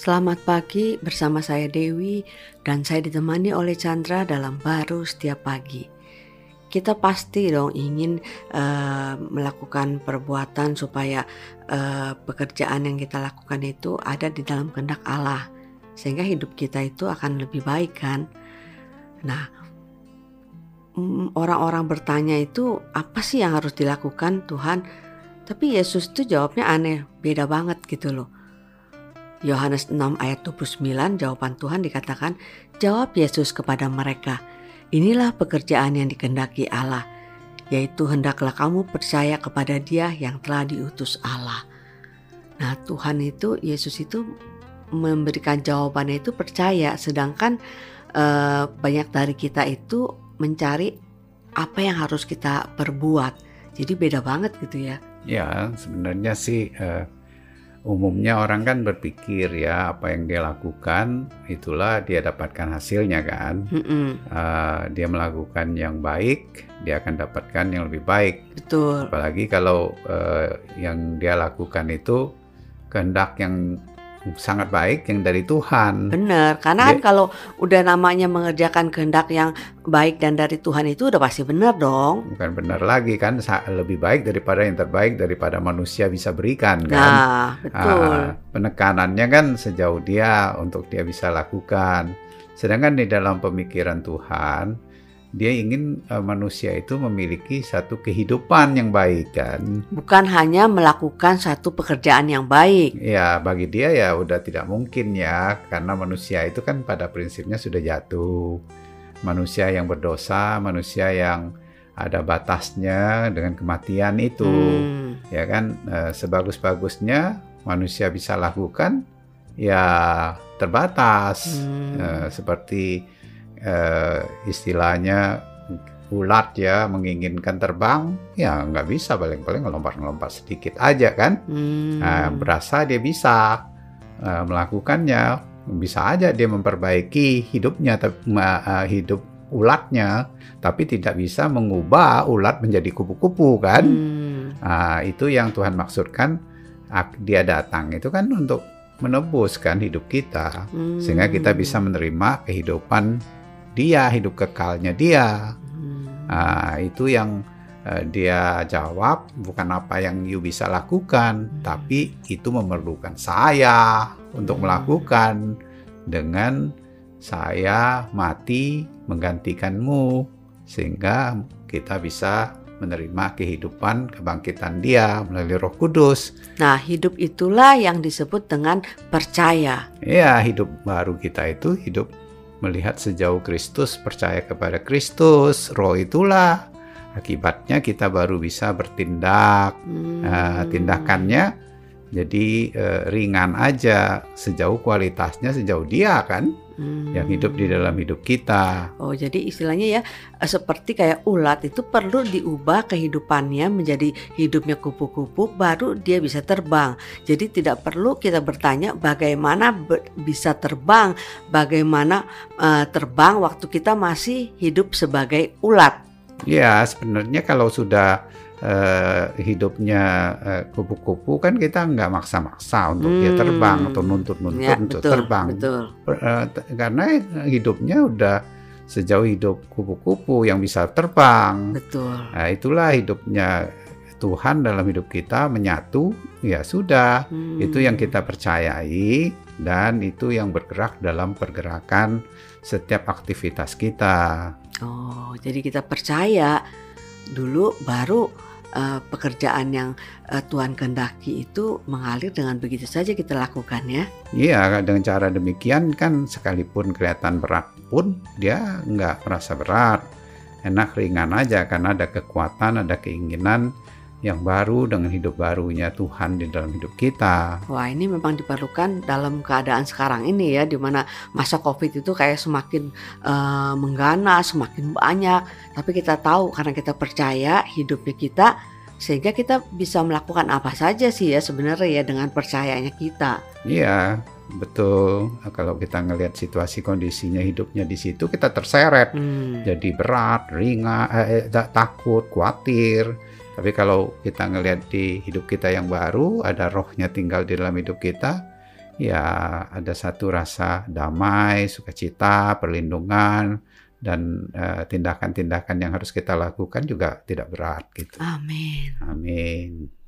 Selamat pagi bersama saya Dewi dan saya ditemani oleh Chandra dalam baru setiap pagi. Kita pasti dong ingin uh, melakukan perbuatan supaya uh, pekerjaan yang kita lakukan itu ada di dalam kehendak Allah sehingga hidup kita itu akan lebih baik kan. Nah, mm, orang-orang bertanya itu apa sih yang harus dilakukan Tuhan? Tapi Yesus itu jawabnya aneh, beda banget gitu loh Yohanes 6 ayat 29 jawaban Tuhan dikatakan, jawab Yesus kepada mereka, inilah pekerjaan yang dikendaki Allah, yaitu hendaklah kamu percaya kepada dia yang telah diutus Allah. Nah Tuhan itu, Yesus itu memberikan jawabannya itu percaya, sedangkan eh, banyak dari kita itu mencari apa yang harus kita perbuat. Jadi beda banget gitu ya. Ya sebenarnya sih eh, umumnya orang kan berpikir ya apa yang dia lakukan itulah dia dapatkan hasilnya kan. Mm -mm. Uh, dia melakukan yang baik dia akan dapatkan yang lebih baik. Betul. Apalagi kalau uh, yang dia lakukan itu kehendak yang sangat baik yang dari Tuhan. Benar, karena kan kalau udah namanya mengerjakan kehendak yang baik dan dari Tuhan itu udah pasti benar dong. Bukan benar lagi kan, lebih baik daripada yang terbaik daripada manusia bisa berikan kan. Nah, betul. Uh, penekanannya kan sejauh dia untuk dia bisa lakukan. Sedangkan di dalam pemikiran Tuhan, dia ingin uh, manusia itu memiliki satu kehidupan yang baik kan. Bukan hanya melakukan satu pekerjaan yang baik. Ya, bagi dia ya udah tidak mungkin ya karena manusia itu kan pada prinsipnya sudah jatuh. Manusia yang berdosa, manusia yang ada batasnya dengan kematian itu. Hmm. Ya kan uh, sebagus-bagusnya manusia bisa lakukan ya terbatas. Hmm. Uh, seperti uh, istilahnya ulat ya menginginkan terbang ya nggak bisa paling-paling ngelompat-ngelompat sedikit aja kan hmm. nah, berasa dia bisa uh, melakukannya bisa aja dia memperbaiki hidupnya uh, hidup ulatnya tapi tidak bisa mengubah ulat menjadi kupu-kupu kan hmm. nah, itu yang Tuhan maksudkan dia datang itu kan untuk menebuskan hidup kita hmm. sehingga kita bisa menerima kehidupan dia, hidup kekalnya dia. Hmm. Nah, itu yang uh, dia jawab bukan apa yang you bisa lakukan, hmm. tapi itu memerlukan saya untuk hmm. melakukan dengan saya mati menggantikanmu sehingga kita bisa menerima kehidupan kebangkitan dia melalui Roh Kudus. Nah, hidup itulah yang disebut dengan percaya. Iya, hidup baru kita itu hidup melihat sejauh Kristus, percaya kepada Kristus, roh itulah akibatnya kita baru bisa bertindak. Hmm. Nah, tindakannya jadi uh, ringan aja sejauh kualitasnya sejauh dia kan hmm. yang hidup di dalam hidup kita. Oh, jadi istilahnya ya eh, seperti kayak ulat itu perlu diubah kehidupannya menjadi hidupnya kupu-kupu baru dia bisa terbang. Jadi tidak perlu kita bertanya bagaimana bisa terbang, bagaimana uh, terbang waktu kita masih hidup sebagai ulat. Ya, sebenarnya kalau sudah uh, hidupnya uh, kupu-kupu kan kita nggak maksa-maksa untuk hmm. dia terbang atau nuntut-nuntut ya, untuk betul, terbang betul. Uh, karena hidupnya udah sejauh hidup kupu-kupu yang bisa terbang betul nah, itulah hidupnya Tuhan dalam hidup kita menyatu ya sudah hmm. itu yang kita percayai dan itu yang bergerak dalam pergerakan setiap aktivitas kita oh jadi kita percaya dulu baru uh, pekerjaan yang uh, Tuhan kehendaki itu mengalir dengan begitu saja kita lakukan ya. Iya, dengan cara demikian kan sekalipun kelihatan berat pun dia nggak merasa berat, enak ringan aja karena ada kekuatan, ada keinginan yang baru dengan hidup barunya Tuhan di dalam hidup kita. Wah ini memang diperlukan dalam keadaan sekarang ini ya, di mana masa COVID itu kayak semakin uh, mengganas, semakin banyak. Tapi kita tahu karena kita percaya hidupnya kita, sehingga kita bisa melakukan apa saja sih ya sebenarnya ya dengan percayanya kita. Iya, betul. Kalau kita ngelihat situasi kondisinya hidupnya di situ, kita terseret, hmm. jadi berat, ringan, eh, eh takut, khawatir tapi kalau kita ngelihat di hidup kita yang baru, ada rohnya tinggal di dalam hidup kita, ya ada satu rasa damai, sukacita, perlindungan dan eh, tindakan-tindakan yang harus kita lakukan juga tidak berat gitu. Amin. Amin.